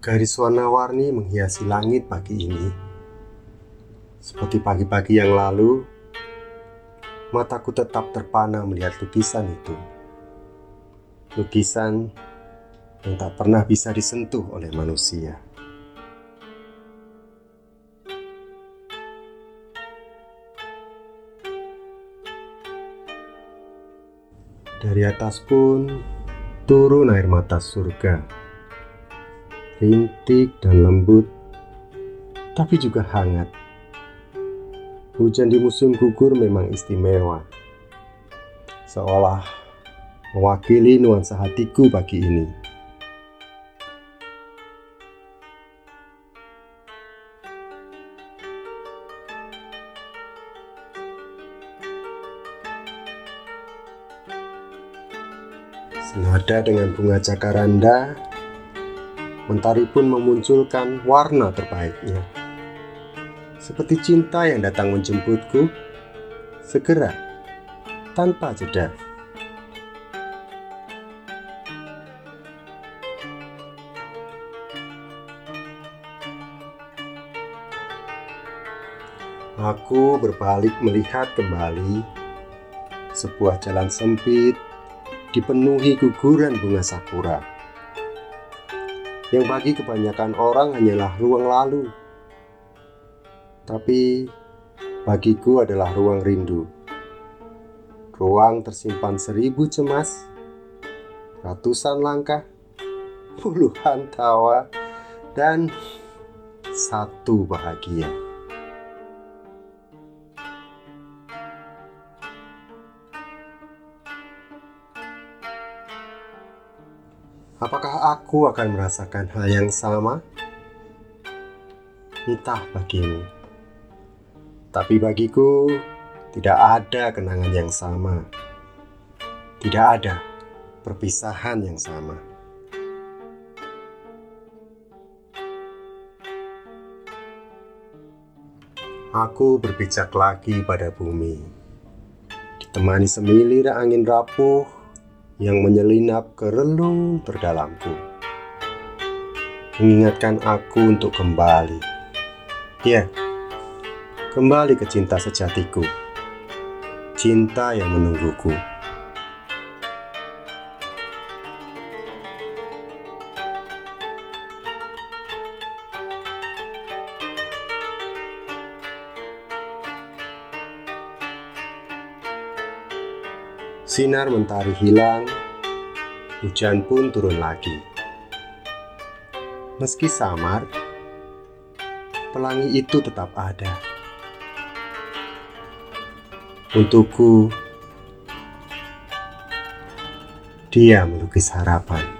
Garis warna-warni menghiasi langit pagi ini. Seperti pagi-pagi yang lalu, mataku tetap terpana melihat lukisan itu. Lukisan yang tak pernah bisa disentuh oleh manusia. Dari atas pun turun air mata surga. Rintik dan lembut, tapi juga hangat. Hujan di musim gugur memang istimewa. Seolah mewakili nuansa hatiku pagi ini. Senada dengan bunga jakaranda, mentari pun memunculkan warna terbaiknya. Seperti cinta yang datang menjemputku, segera, tanpa jeda. Aku berbalik melihat kembali sebuah jalan sempit dipenuhi guguran bunga sakura yang bagi kebanyakan orang hanyalah ruang lalu. Tapi bagiku adalah ruang rindu. Ruang tersimpan seribu cemas, ratusan langkah, puluhan tawa, dan satu bahagia. Apakah aku akan merasakan hal yang sama? Entah bagimu. Tapi bagiku tidak ada kenangan yang sama. Tidak ada perpisahan yang sama. Aku berpijak lagi pada bumi. Ditemani semilir angin rapuh yang menyelinap ke relung terdalamku. Mengingatkan aku untuk kembali. Ya, kembali ke cinta sejatiku. Cinta yang menungguku. Sinar mentari hilang, hujan pun turun lagi. Meski samar, pelangi itu tetap ada. Untukku, dia melukis harapan.